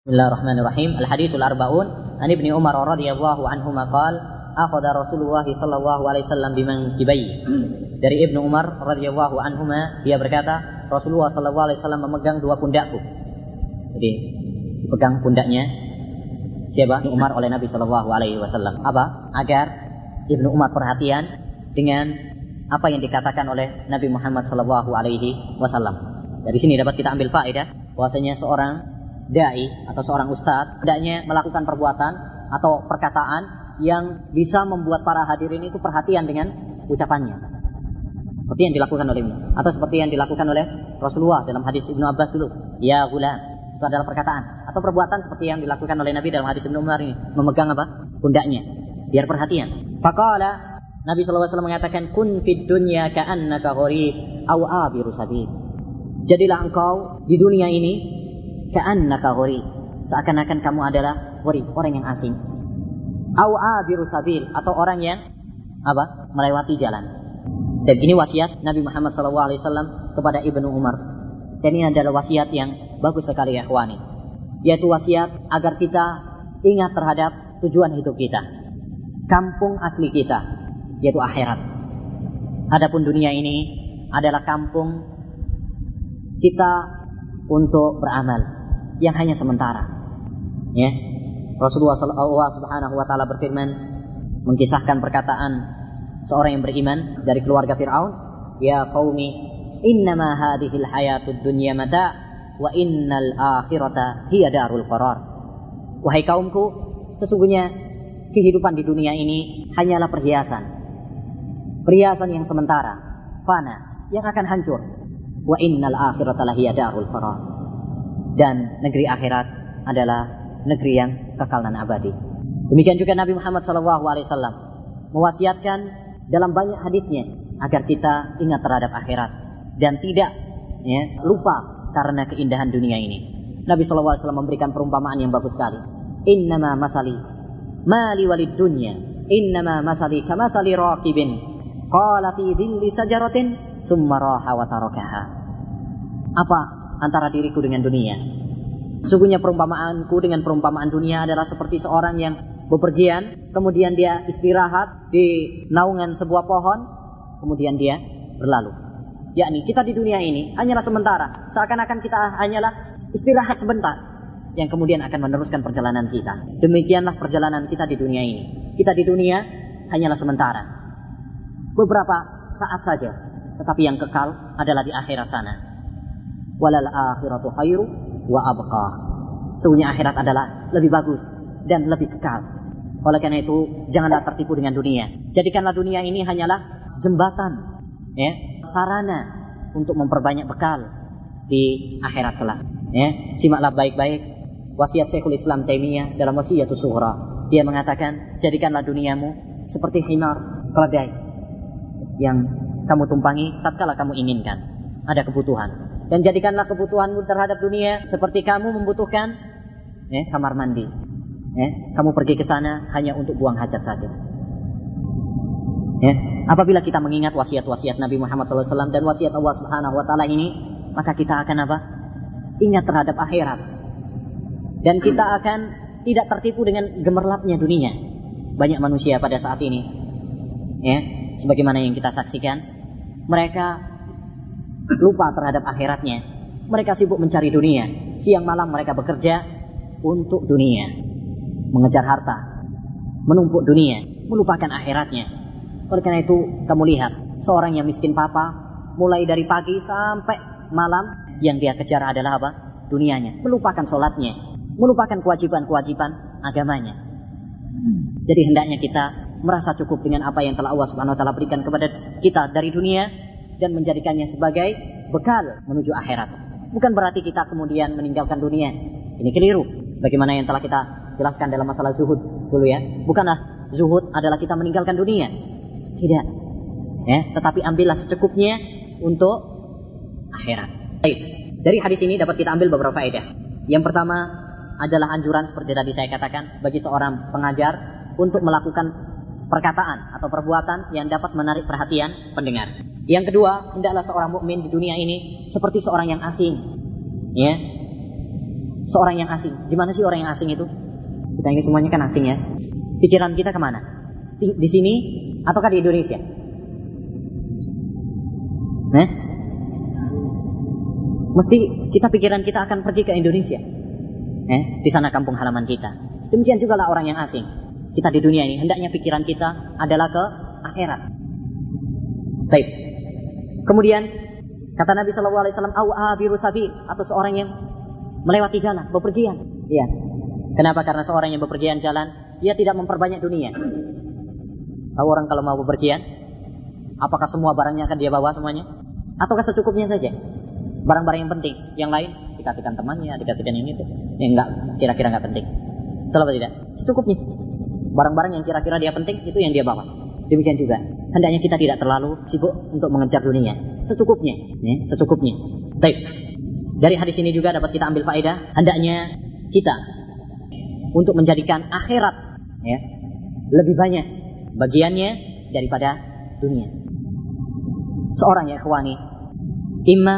Bismillahirrahmanirrahim. Al-hadithul arba'un an Ibnu Umar radhiyallahu anhuma qala akhadha Rasulullah sallallahu alaihi wasallam biman kibai. Dari Ibnu Umar radhiyallahu anhuma dia berkata, Rasulullah sallallahu alaihi wasallam memegang dua pundakku. Jadi dipegang pundaknya siapa? Ibnu Umar oleh Nabi sallallahu alaihi wasallam. Apa? Agar Ibnu Umar perhatian dengan apa yang dikatakan oleh Nabi Muhammad sallallahu alaihi wasallam. Dari sini dapat kita ambil faedah bahwasanya seorang dai atau seorang ustadz hendaknya melakukan perbuatan atau perkataan yang bisa membuat para hadirin itu perhatian dengan ucapannya. Seperti yang dilakukan oleh atau seperti yang dilakukan oleh Rasulullah dalam hadis Ibnu Abbas dulu. Ya gulam. Itu adalah perkataan atau perbuatan seperti yang dilakukan oleh Nabi dalam hadis Ibnu Umar ini, memegang apa? pundaknya biar perhatian. Faqala Nabi SAW mengatakan kun fid dunya ka'annaka gharib aw abiru sabil. Jadilah engkau di dunia ini ka'annaka ghurib seakan-akan kamu adalah ghurib orang yang asing. Au abiru sabil atau orang yang apa melewati jalan. Dan ini wasiat Nabi Muhammad SAW kepada Ibnu Umar. Dan ini adalah wasiat yang bagus sekali ya ikhwani. Yaitu wasiat agar kita ingat terhadap tujuan hidup kita. Kampung asli kita yaitu akhirat. Adapun dunia ini adalah kampung kita untuk beramal yang hanya sementara. Ya. Rasulullah SAW Subhanahu wa taala berfirman mengisahkan perkataan seorang yang beriman dari keluarga Firaun, "Ya qaumi, innama hadhil hayatud dunya mata wa innal akhirata hiya darul qarar." Wahai kaumku, sesungguhnya kehidupan di dunia ini hanyalah perhiasan. Perhiasan yang sementara, fana, yang akan hancur. Wa innal akhirata lahiya darul qarar dan negeri akhirat adalah negeri yang kekal dan abadi. Demikian juga Nabi Muhammad SAW mewasiatkan dalam banyak hadisnya agar kita ingat terhadap akhirat dan tidak ya, lupa karena keindahan dunia ini. Nabi SAW memberikan perumpamaan yang bagus sekali. Innama masali mali walid dunya innama masali kamasali raqibin qala fi dhilli sajaratin summa raha wa tarakaha. Apa antara diriku dengan dunia. Sungguhnya perumpamaanku dengan perumpamaan dunia adalah seperti seorang yang bepergian, kemudian dia istirahat di naungan sebuah pohon, kemudian dia berlalu. Yakni kita di dunia ini hanyalah sementara, seakan-akan kita hanyalah istirahat sebentar, yang kemudian akan meneruskan perjalanan kita. Demikianlah perjalanan kita di dunia ini. Kita di dunia hanyalah sementara. Beberapa saat saja, tetapi yang kekal adalah di akhirat sana walal akhiratu khairu wa abqa. Sungguhnya akhirat adalah lebih bagus dan lebih kekal. Oleh karena itu, janganlah tertipu dengan dunia. Jadikanlah dunia ini hanyalah jembatan, ya, sarana untuk memperbanyak bekal di akhirat kelak. Ya, simaklah baik-baik wasiat Syekhul Islam Taimiyah dalam wasiat sughra. Dia mengatakan, jadikanlah duniamu seperti himar keledai yang kamu tumpangi tatkala kamu inginkan. Ada kebutuhan dan jadikanlah kebutuhanmu terhadap dunia seperti kamu membutuhkan ya, kamar mandi. Ya, kamu pergi ke sana hanya untuk buang hajat saja. Ya, apabila kita mengingat wasiat-wasiat Nabi Muhammad SAW dan wasiat Allah Subhanahu Wa Taala ini, maka kita akan apa? Ingat terhadap akhirat. Dan kita akan tidak tertipu dengan gemerlapnya dunia. Banyak manusia pada saat ini, ya, sebagaimana yang kita saksikan, mereka lupa terhadap akhiratnya. Mereka sibuk mencari dunia. Siang malam mereka bekerja untuk dunia. Mengejar harta. Menumpuk dunia. Melupakan akhiratnya. Oleh karena itu, kamu lihat. Seorang yang miskin papa. Mulai dari pagi sampai malam. Yang dia kejar adalah apa? Dunianya. Melupakan sholatnya. Melupakan kewajiban-kewajiban agamanya. Jadi hendaknya kita merasa cukup dengan apa yang telah Allah Subhanahu wa taala berikan kepada kita dari dunia dan menjadikannya sebagai bekal menuju akhirat. Bukan berarti kita kemudian meninggalkan dunia. Ini keliru. Bagaimana yang telah kita jelaskan dalam masalah zuhud dulu ya. Bukanlah zuhud adalah kita meninggalkan dunia. Tidak. Ya, tetapi ambillah secukupnya untuk akhirat. Baik. Dari hadis ini dapat kita ambil beberapa faedah. Yang pertama adalah anjuran seperti tadi saya katakan bagi seorang pengajar untuk melakukan perkataan atau perbuatan yang dapat menarik perhatian pendengar. Yang kedua, hendaklah seorang mukmin di dunia ini seperti seorang yang asing. Ya. seorang yang asing. Gimana sih orang yang asing itu? Kita ini semuanya kan asing ya. Pikiran kita ke mana? Di, di sini ataukah di Indonesia? Nah, mesti kita pikiran kita akan pergi ke Indonesia. Eh, di sana kampung halaman kita. Demikian juga lah orang yang asing. Kita di dunia ini hendaknya pikiran kita adalah ke akhirat. Baik. Kemudian kata Nabi Shallallahu Alaihi Wasallam, "Awabiru sabi" atau seorang yang melewati jalan, bepergian. Iya. Kenapa? Karena seorang yang bepergian jalan, dia tidak memperbanyak dunia. Tahu orang kalau mau bepergian, apakah semua barangnya akan dia bawa semuanya? Ataukah secukupnya saja? Barang-barang yang penting, yang lain dikasihkan temannya, dikasihkan yang itu. Yang enggak kira-kira enggak penting. Betul apa tidak? Secukupnya. Barang-barang yang kira-kira dia penting itu yang dia bawa. Demikian juga. Hendaknya kita tidak terlalu sibuk untuk mengejar dunia. Secukupnya. Ya, secukupnya. Baik. Dari hadis ini juga dapat kita ambil faedah. Hendaknya kita untuk menjadikan akhirat ya, lebih banyak bagiannya daripada dunia. Seorang ya ikhwani, imma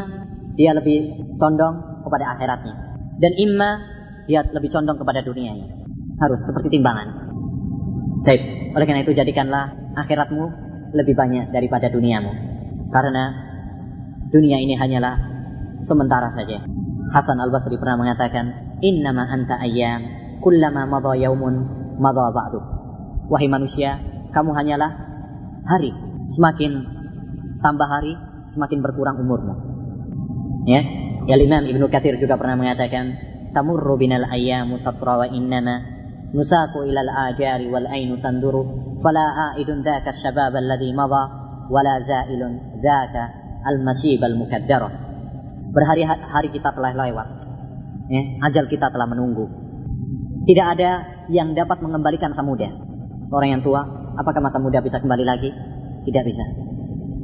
dia lebih condong kepada akhiratnya dan imma dia lebih condong kepada dunianya. Harus seperti timbangan. Baik, oleh karena itu jadikanlah akhiratmu lebih banyak daripada duniamu. Karena dunia ini hanyalah sementara saja. Hasan al-Basri pernah mengatakan, Innama anta ayyam, kullama madha yaumun, madha ba'du. Wahai manusia, kamu hanyalah hari. Semakin tambah hari, semakin berkurang umurmu. Ya, ya Imam Ibnu Katsir juga pernah mengatakan, Tamurru binal ayyamu tatra wa innama نساق إلى الآجار والأين تندر فلا عائد ذاك الشباب الذي مضى ولا زائل ذاك المسيب المكدر berhari-hari kita telah lewat ya, ajal kita telah menunggu tidak ada yang dapat mengembalikan masa muda seorang yang tua apakah masa muda bisa kembali lagi tidak bisa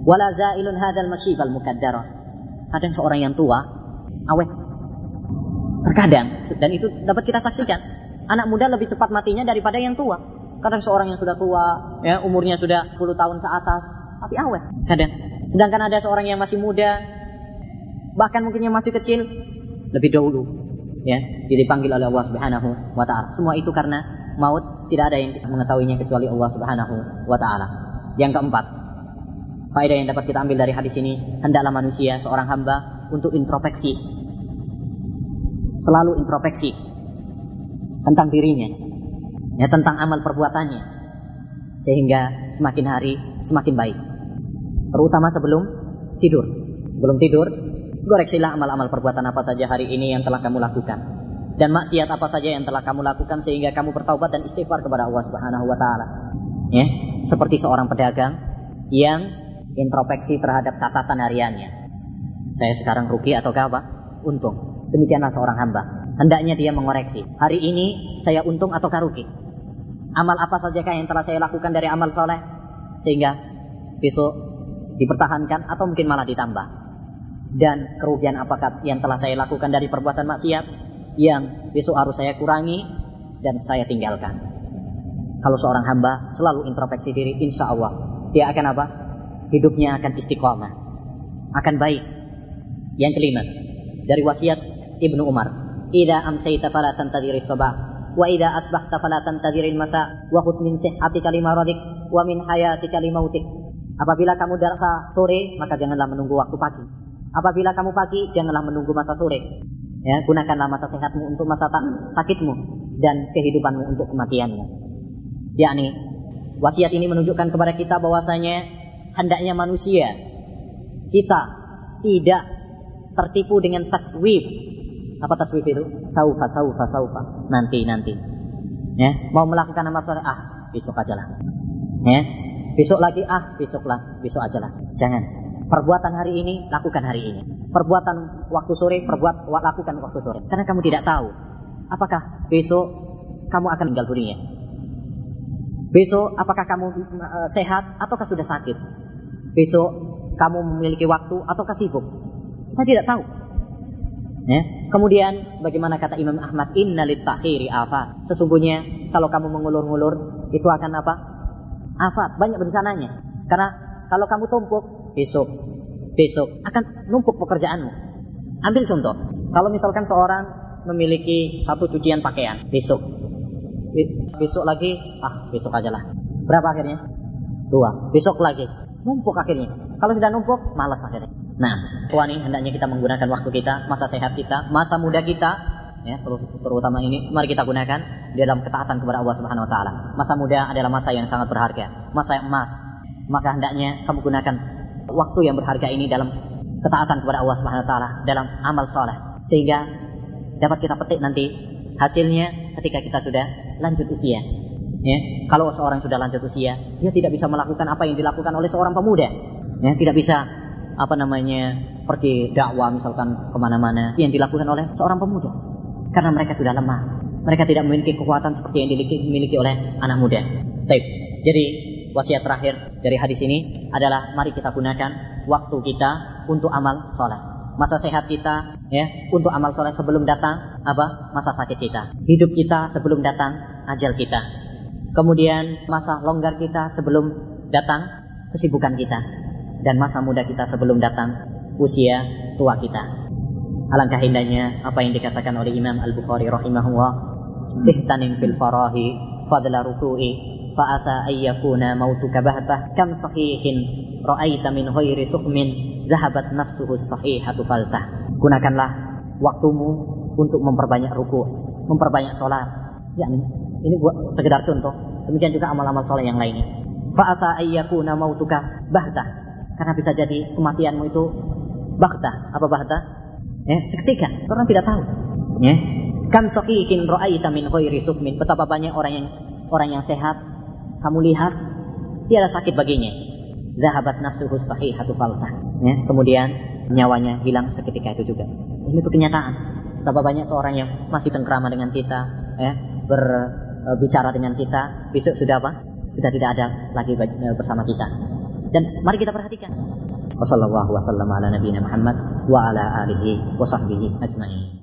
wala zailun hadzal masyibal mukaddara kadang seorang yang tua awet terkadang dan itu dapat kita saksikan anak muda lebih cepat matinya daripada yang tua. Kadang seorang yang sudah tua, ya umurnya sudah 10 tahun ke atas, tapi awet. Kadang. Sedangkan ada seorang yang masih muda, bahkan mungkin yang masih kecil, lebih dahulu, ya, dipanggil oleh Allah Subhanahu wa taala. Semua itu karena maut tidak ada yang mengetahuinya kecuali Allah Subhanahu wa taala. Yang keempat, faedah yang dapat kita ambil dari hadis ini, hendaklah manusia seorang hamba untuk introspeksi. Selalu introspeksi tentang dirinya, ya tentang amal perbuatannya, sehingga semakin hari semakin baik. Terutama sebelum tidur. Sebelum tidur, goreksilah amal-amal perbuatan apa saja hari ini yang telah kamu lakukan. Dan maksiat apa saja yang telah kamu lakukan sehingga kamu bertaubat dan istighfar kepada Allah Subhanahu wa taala. Ya, seperti seorang pedagang yang introspeksi terhadap catatan hariannya. Saya sekarang rugi atau apa? Untung. Demikianlah seorang hamba hendaknya dia mengoreksi. Hari ini saya untung atau rugi? Amal apa sajakah yang telah saya lakukan dari amal soleh sehingga besok dipertahankan atau mungkin malah ditambah? Dan kerugian apakah yang telah saya lakukan dari perbuatan maksiat yang besok harus saya kurangi dan saya tinggalkan? Kalau seorang hamba selalu introspeksi diri, insya Allah dia akan apa? Hidupnya akan istiqomah, akan baik. Yang kelima, dari wasiat Ibnu Umar إذا أمسيت فلا تنتظر الصباح وإذا أصبحت فلا تنتظر المساء وخذ من صحتك لمرضك ومن حياتك لموتك Apabila kamu darsa sore, maka janganlah menunggu waktu pagi. Apabila kamu pagi, janganlah menunggu masa sore. Ya, gunakanlah masa sehatmu untuk masa sakitmu dan kehidupanmu untuk kematianmu. Yakni, wasiat ini menunjukkan kepada kita bahwasanya hendaknya manusia kita tidak tertipu dengan taswif apa taswif itu? Saufa, saufa, saufa. Nanti, nanti. Ya, mau melakukan amal soleh, ah, besok aja lah. Ya, besok lagi, ah, besok lah, besok aja lah. Jangan. Perbuatan hari ini, lakukan hari ini. Perbuatan waktu sore, perbuat, lakukan waktu sore. Karena kamu tidak tahu, apakah besok kamu akan meninggal dunia. Besok, apakah kamu uh, sehat ataukah sudah sakit? Besok, kamu memiliki waktu ataukah sibuk? Kita tidak tahu. Ya. Kemudian bagaimana kata Imam Ahmad inna takhiri afat. Sesungguhnya kalau kamu mengulur-ngulur itu akan apa? Afat, banyak bencananya. Karena kalau kamu tumpuk besok besok akan numpuk pekerjaanmu. Ambil contoh. Kalau misalkan seorang memiliki satu cucian pakaian besok. Besok lagi, ah besok aja lah. Berapa akhirnya? Dua. Besok lagi. Numpuk akhirnya. Kalau sudah numpuk, malas akhirnya. Nah, wani hendaknya kita menggunakan waktu kita, masa sehat kita, masa muda kita, ya terutama ini mari kita gunakan di dalam ketaatan kepada Allah Subhanahu wa taala. Masa muda adalah masa yang sangat berharga, masa yang emas. Maka hendaknya kamu gunakan waktu yang berharga ini dalam ketaatan kepada Allah Subhanahu wa taala, dalam amal soleh sehingga dapat kita petik nanti hasilnya ketika kita sudah lanjut usia. Ya, kalau seorang sudah lanjut usia, dia tidak bisa melakukan apa yang dilakukan oleh seorang pemuda. Ya, tidak bisa apa namanya pergi dakwah misalkan ke mana-mana yang dilakukan oleh seorang pemuda. Karena mereka sudah lemah. Mereka tidak memiliki kekuatan seperti yang dimiliki oleh anak muda. Baik. jadi wasiat terakhir dari hadis ini adalah mari kita gunakan waktu kita untuk amal soleh. Masa sehat kita ya untuk amal soleh sebelum datang apa? Masa sakit kita. Hidup kita sebelum datang ajal kita. Kemudian masa longgar kita sebelum datang kesibukan kita dan masa muda kita sebelum datang usia tua kita. Alangkah indahnya apa yang dikatakan oleh Imam Al-Bukhari rahimahullah, "Ihtanim fil farahi fadla ruku'i fa asa ayyakuna mautuka bahtah kam sahihin ra'aita min ghairi sukmin zahabat nafsuhu sahihatu faltah." Gunakanlah waktumu untuk memperbanyak ruku, memperbanyak sholat. Ya, ini buat sekedar contoh. Demikian juga amal-amal sholat yang lainnya. Fa asa ayyakuna mautuka bahtah karena bisa jadi kematianmu itu bakta. Apa bakta? Ya, seketika. Orang tidak tahu. Ya. Kam sahihin ra'aita min ghairi sukmin. Betapa banyak orang yang orang yang sehat kamu lihat tiada sakit baginya. Zahabat nafsuhu sahihatu faltah. Ya, kemudian nyawanya hilang seketika itu juga. Ini tuh kenyataan. Betapa banyak seorang yang masih cengkrama dengan kita, ya, berbicara dengan kita, besok sudah apa? Sudah tidak ada lagi bersama kita. Dan mari kita perhatikan. Wassalamualaikum warahmatullahi wabarakatuh. wa ala alihi wa sahbihi ajma'in.